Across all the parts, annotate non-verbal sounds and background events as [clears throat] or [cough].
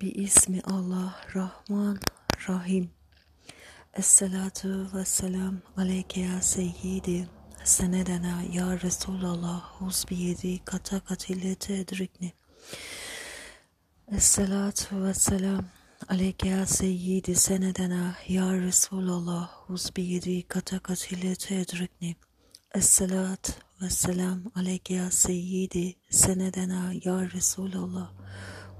Bi ismi Allah Rahman Rahim. Esselatu ve selam aleyke ya seyyidi. Senedena ya Resulallah huzbiyedi kata katillete edrikni. Esselatu ve selam aleyke ya seyyidi senedena ya Resulallah huzbiyedi kata katillete edrikni. Esselat ve selam aleyke ya seyyidi senedena ya Resulallah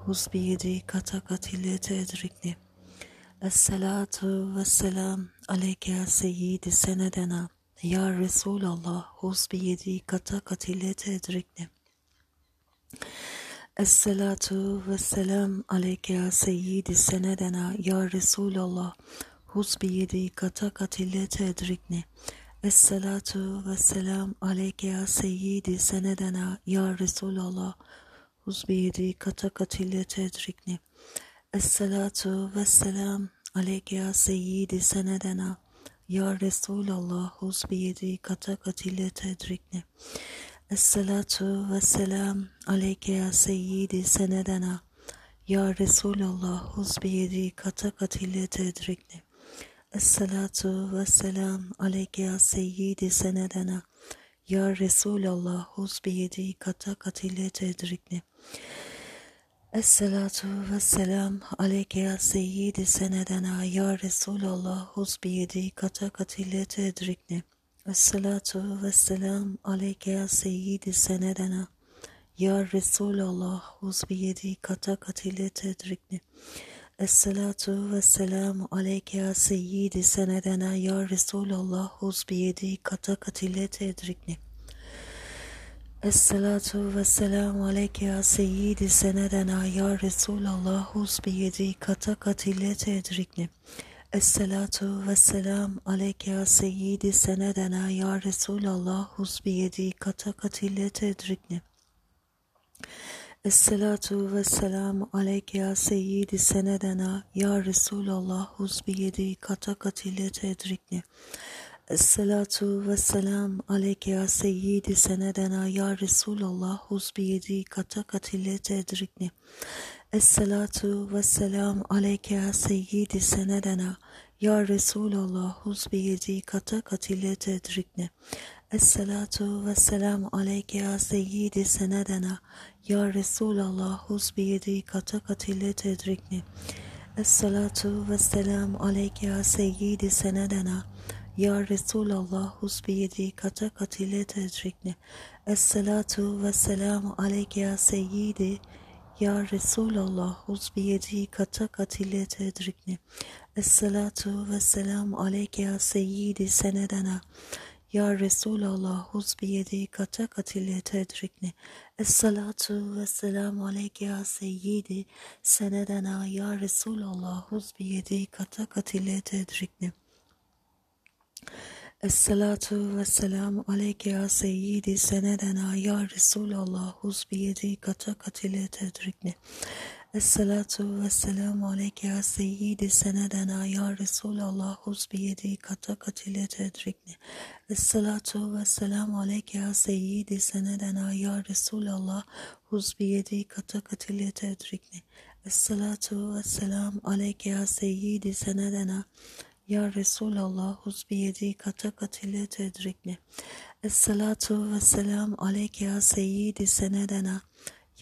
huz biyedi kata katillete edrikni. Esselatu ve selam aleyke seyyidi senedena ya Resulallah huz biyedi kata katillete edrikni. Esselatu ve selam aleyke seyyidi senedena ya Resulallah huz biyedi kata katillete edrikni. Esselatu ve selam aleyke seyyidi senedena ya Resulallah Huzbiyedi kata katile tedrikni. Esselatu ve selam aleyke seyyidi senedena. Ya Resulallah huzbiyedi kata katile tedrikni. Esselatu ve selam aleyke ya seyyidi senedena. Ya Resulallah huzbiyedi kata katile tedrikni. Esselatu ve selam aleyke ya seyyidi senedena. Ya Resulallah huzbiyedi kata katile tedrikni. Esselatu ve selam aleyke ya seyyidi senedena ya Resulallah huzbiyedi kata katile tedrikni. Esselatu ve selam aleyke ya seyyidi senedena ya Resulallah huzbiyedi kata katile tedrikni. Esselatu ve selam aleyke ya seyyidi senedena ya Resulallah huzbiyedi kata katile tedrikni. Esselatu ve selamu aleyke ya seyyidi senedena ya Resulallah huzbiyedi kata katile tedrikni. Esselatu ve selam aleyke ya seyyidi senedena ya Resulallah huzbiyedi kata katile tedrikni. Esselatu ve selamu aleyke ya seyyidi senedena ya Resulallah huzbiyedi kata katile tedrikni. Esselatu ve selam aleyke ya seyyidi senedena ya Resulallah huzbiyedi kata katile tedrikni. Esselatu ve selam aleyke ya seyyidi senedena ya Resulallah huzbiyedi kata katile tedrikni. Esselatu ve selam aleyke ya seyyidi senedena ya Resulallah huzbiyedi kata katile tedrikni. Esselatu ve selam aleyke ya seyyidi senedena ya Resulallah huzbiyedi kata katile tedrikni. Esselatu ve selamu aleyke ya seyyidi. Ya Resulallah huzbiyedi kata katile tedrikni. Esselatu ve selamu aleyke ya seyyidi senedena. Ya Resulallah huzbiyedi kata katile tedrikni. Esselatu ve selamu aleyke ya seyyidi senedena. Ya Resulallah huzbiyedi kata katile tedrikni. Esselatu ve selamu aleyke ya seyyidi senedena ya Resulallah huzbiyedi kata katile tedrikni. Esselatu ve selamu aleyke ya seyyidi senedena ya Resulallah huzbiyedi kata katile tedrikni. Esselatu ve selamu aleyke ya seyyidi senedena ya Resulallah huzbiyedi kata katile tedrikni. Esselatu ve selamu aleyke ya seyyidi senedena ya Resulallah huzbiyedi kata katile tedrikni. Esselatu ve selam aleyke ya seyyidi senedena.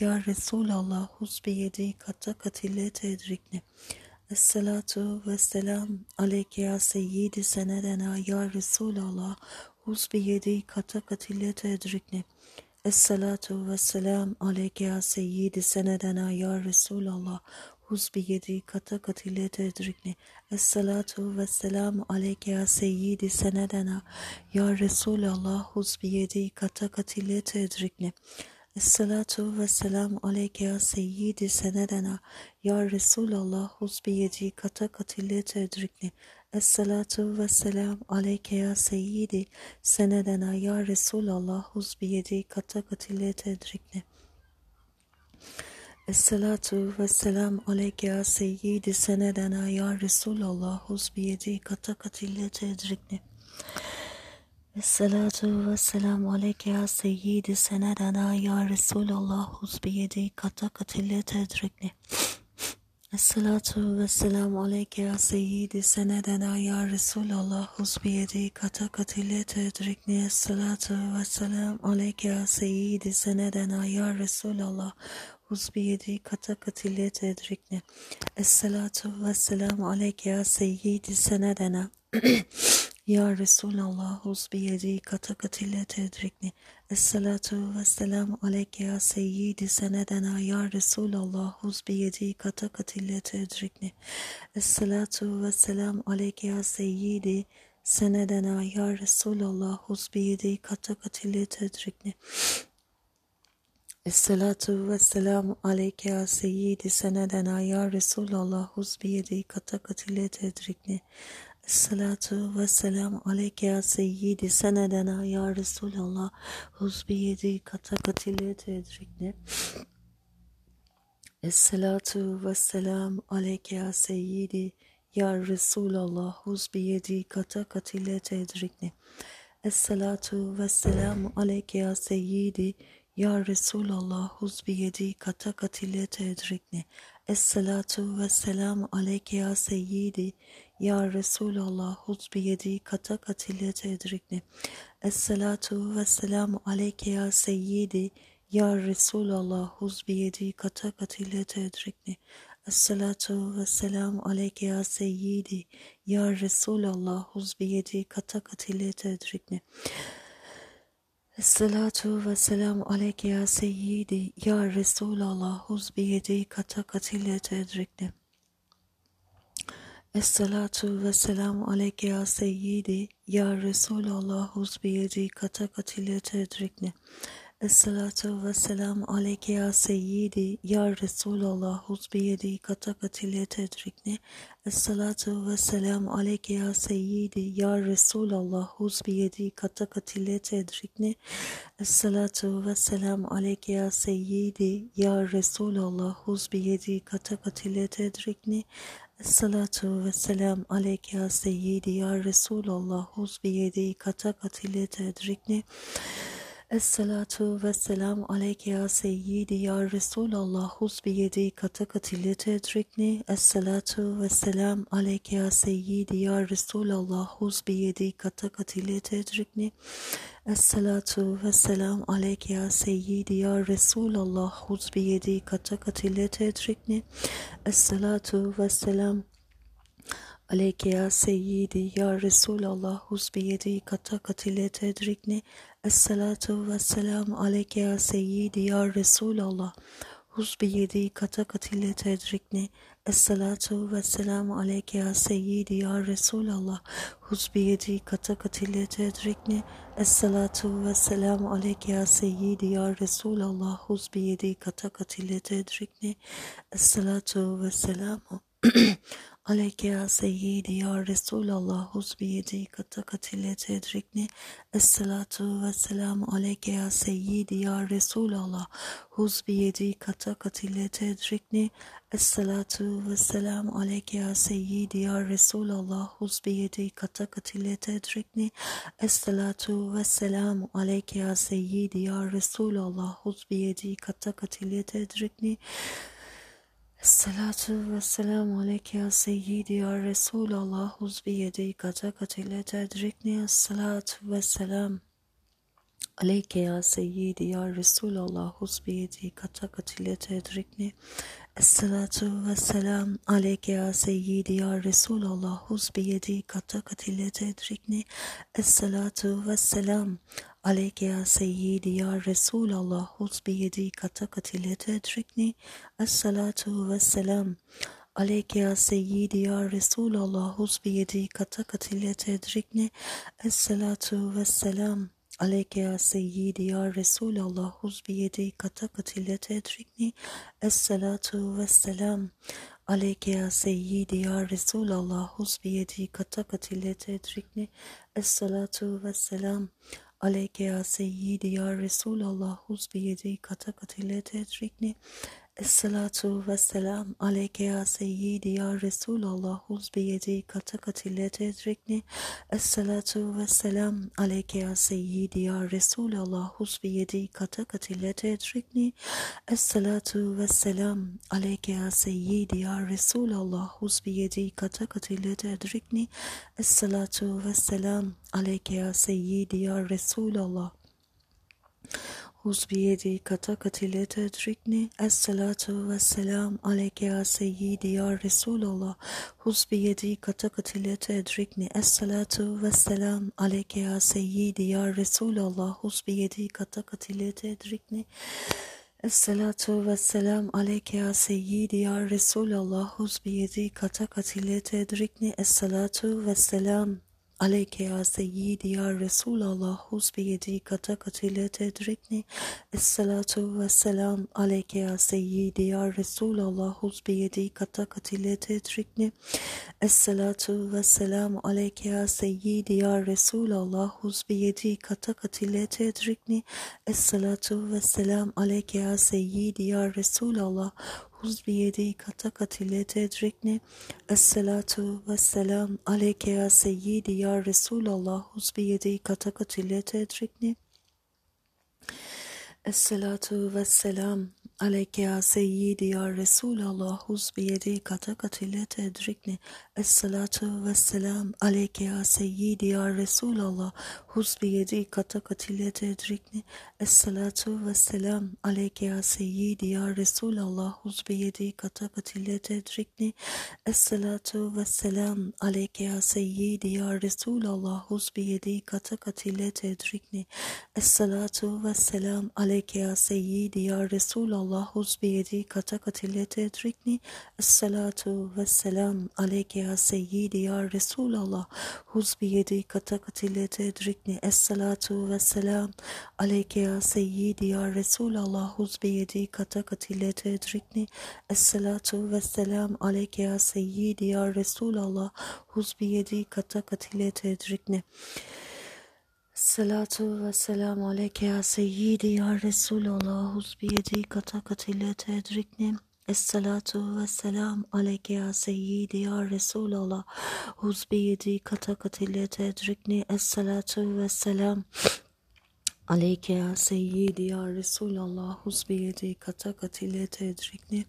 Ya Resulallah huzbiyedi kata katile tedrikni. Esselatu ve selam aleyke ya seyyidi senedena. Ya Resulallah huzbiyedi kata katile tedrikni. Esselatu ve selam aleyke ya seyyidi senedena. Ya Resulallah huzbiyedi kata katile tedrikni. Esselatu ve selamu aleyke ya seyyidi senedena. Ya Resulallah huzbiyedi kata katile tedrikni. Esselatu ve selamu aleyke ya seyyidi senedena. Ya Resulallah huzbiyedi kata katile tedrikni. Esselatu ve selam aleyke ya seyyidi senedena. Ya Resulallah huzbiyedi kata katile tedrikni. Esselatu ve selam aleyke ya seyyidi senedena ya Resulallah huzbiyedi kata katille tedrikni. Esselatu ve selam aleyke ya seyyidi senedena ya Resulallah huzbiyedi kata katille tedrikni. Esselatu ve selamu aleyke ya seyyidi senedena ya Resulallah husbiyedi kata katile tedrikni Esselatu ve selamu aleyke ya seyyidi senedena ya Resulallah husbiyedi kata katile tedrikni Esselatu ve selamu aleyke ya seyyidi senedena. Ya Resulallah husbiyedi kata katile tedrikni Esselatu ve selamu aleyke ya seyyidi senedena. Ya Resulallah huzbiyedi kata katille tedrikni. Esselatu ve selamu aleyke ya seyyidi senedena. Ya Resulallah huzbiyedi kata katille tedrikni. Esselatu ve selamu aleyke ya seyyidi senedena ya Resulallah. Huzbiyedi kata katille tedrikni. Esselatu ve selamu aleyke ya seyyidi senedena ya Resulallah. Huzbiyedi katakatile tedrikne Esselatu ve selamu aleyke ya seyyidi ya Resulallah. Huzbiyedi katakatile tedrikne Esselatu ve selamu aleyke ya seyyidi ya Resulallah huzbiyedi katakatile tedrikne Esselatu ve selamu aleyke ya seyyidi ya Resulallah huz biyedi kata katile tedrikni. Esselatu ve selamu aleyke ya seyyidi. Ya Resulallah huz biyedi kata katile tedrikni. Esselatu ve selamu aleyke ya seyyidi. Ya Resulallah huz biyedi kata katile tedrikni. Esselatu ve selamu aleyke ya seyyidi. Ya Resulallah huz biyedi kata katile tedrikni. Esselatu ve selamu aleyke ya seyyidi ya Resulallah huzbiyedi kata katile tedrikni. Esselatu ve selamu aleyke ya seyyidi ya Resulallah huzbiyedi kata katile tedrikni. Esselatu ve selamu aleyke ya seyyidi ya Resulallah huzbiyedi kata katile tedrikni. Esselatu ve selamu aleyke ya seyyidi ya Resulallah huzbiyedi kata katile tedrikni. Salatu ve selam aleyke ya seyyidi ya Resulallah huz biyedi kata tedrikni. Esselatu ve selam aleyke ya seyyidi ya Resulallah huz biyedi kata katile tedrikni. Esselatu ve selam aleyke ya seyyidi ya Resulallah huz biyedi kata katile tedrikni. Esselatu ve selam aleyke ya seyyidi ya Resulallah huz biyedi kata katile tedrikni. Esselatu ve selam aleyke ya seyyidi ya Resulallah huz biyedi kata katile tedrikni. Esselatu ve selam aleyke ya seyyidi ya Resulallah huz biyedi kata katile tedrikni. Esselatu ve selamu aleyke ya seyyidi ya Resulallah huz biyedi kata katile tedrikni. Esselatu ve selamu aleyke ya seyyidi ya Resulallah huz biyedi kata katile tedrikni. Esselatu ve selamu [clears throat] Aleyke ya seyyidi ya Resulallah huz biyedi kata katile tedrikni. Esselatu ve selamu aleyke ya seyyidi ya Resulallah huz biyedi kata katile tedrikni. Esselatu ve selamu aleyke ya seyyidi ya Resulallah huz biyedi kata katile tedrikni. Esselatu ve selamu aleyke ya seyyidi ya Resulallah huz biyedi kata katile tedrikni. Salatu ve selamu aleyke ya seyyidi ya Resulallah huz biyedi kata katile tedrikni. Salatu ve selam aleyke ya seyyidi ya Resulallah huz biyedi kata katile tedrikni. Esselatu ve selam aleyke ya seyyidi ya Resulallah huz biyedi kata katile tedrikni. Esselatu ve selam Aleyke ya seyyidi ya Resulallah huz biyedi kata katile tedrikni. Esselatu ve selam. Aleyke ya seyyidi ya Resulallah huz biyedi kata katile tedrikni. Esselatu ve selam. Aleyke ya seyyidi ya Resulallah huz biyedi kata katile tedrikni. Esselatu ve selam. Aleyke ya seyyidi ya Resulallah huz biyedi kata katile tedrikni. Esselatu ve selam. Aleyke ya seyyidi ya Resulallah huz biyedi kata katile tedrikni. Esselatu ve selam aleyke ya seyyidi ya Resulallah huz biyedi katakatile tedrikni. Esselatu ve selam aleyke ya seyyidi ya Resulallah huz biyedi katakatile tedrikni. Esselatu ve selam aleyke ya seyyidi ya Resulallah huz biyedi katakatile tedrikni. Esselatu ve selam aleyke ya seyyidi ya Resulallah Huz biyedi katakatile tedrikni. Esselatu ve selam aleyke ya seyyidi ya Resulallah. Huz biyedi katakatile tedrikni. Esselatu ve selam aleyke ya seyyidi ya Resulallah. Huz biyedi katakatile tedrikni. Esselatu ve selam aleyke ya seyyidi ya Resulallah. Huz biyedi katakatile tedrikni. Esselatu ve selam Aleyke ya seyyidi ya Resulallah huz biyedi katakatile tedrikni Esselatu ve selam aleyke ya seyyidi ya Resulallah huz biyedi katakatile tedrikni Esselatu ve selam aleyke ya seyyidi ya Resulallah huz biyedi katakatile tedrikni Esselatu ve selam aleyke ya seyyidi ya Resulallah huz biyedi katakatile tedrikni Esselatu ve selam aleyke ya seyyidi ya Resulallah. Huz biyedi katakatile tedrikni Esselatu ve selam aleyke ya seyyidi ya Resulallah huz biyedi katakatile tedrikni Esselatu ve selam aleyke ya seyyidi ya Resulallah huz biyedi katakatile tedrikni Esselatu ve selam aleyke ya seyyidi ya Resulallah huz biyedi katakatile tedrikni Esselatu ve selam aleyke ya seyyidi ya Resulallah huz biyedi katakatile tedrikni Esselatu ve selam aleyke ya seyyidi ya Resulallah huz biyedi katakatile tedrikni Esselatu ve selam aleyke ya seyyidi ya Resulallah. Huz biyedi katakatile tedrikni Esselatu ve selam aleyke ya seyyidi ya Resulallah. Huz biyedi katakatile tedrikni Esselatu ve selam aleyke ya seyyidi ya Resulallah. Huz biyedi katakatile tedrikni Salatu ve selamu aleyke ya seyyidi ya Resulallah huz biyedi katakatile tedrikni. Esselatu ve selam aleyke ya seyyidi ya Resulallah huz biyedi katakatile tedrikni. Esselatu ve selam aleyke ya seyyidi ya Resulallah huz biyedi katakatile tedrikni.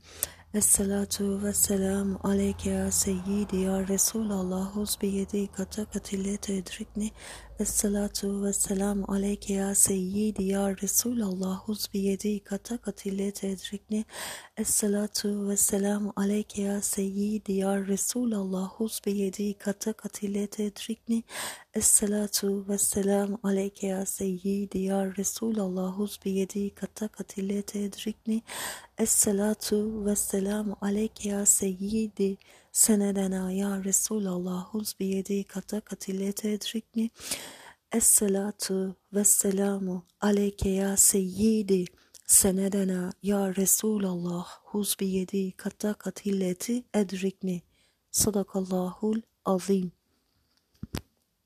Esselatu ve selam aleyke ya seyyidi ya Resulallah huz biyedi katakatile tedrikni Esselatu ve selam aleyke ya seyyidi ya Resulallah. Huz biyedi katakatile tedrikni Esselatu ve selam aleyke ya seyyidi ya Resulallah. Huz biyedi katakatile tedrikni Esselatu ve selam aleyke ya seyyidi ya Resulallah. Huz biyedi katakatile tedrikni Esselatu ve selam aleyke ya seyyidi senedena ya Resulallah huz biyedi katakatile tedrikni Esselatu ve selamu aleyke ya seyyidi. Senedena ya Resulallah huz biyedi katakatilleti edrikni Sadakallahul azim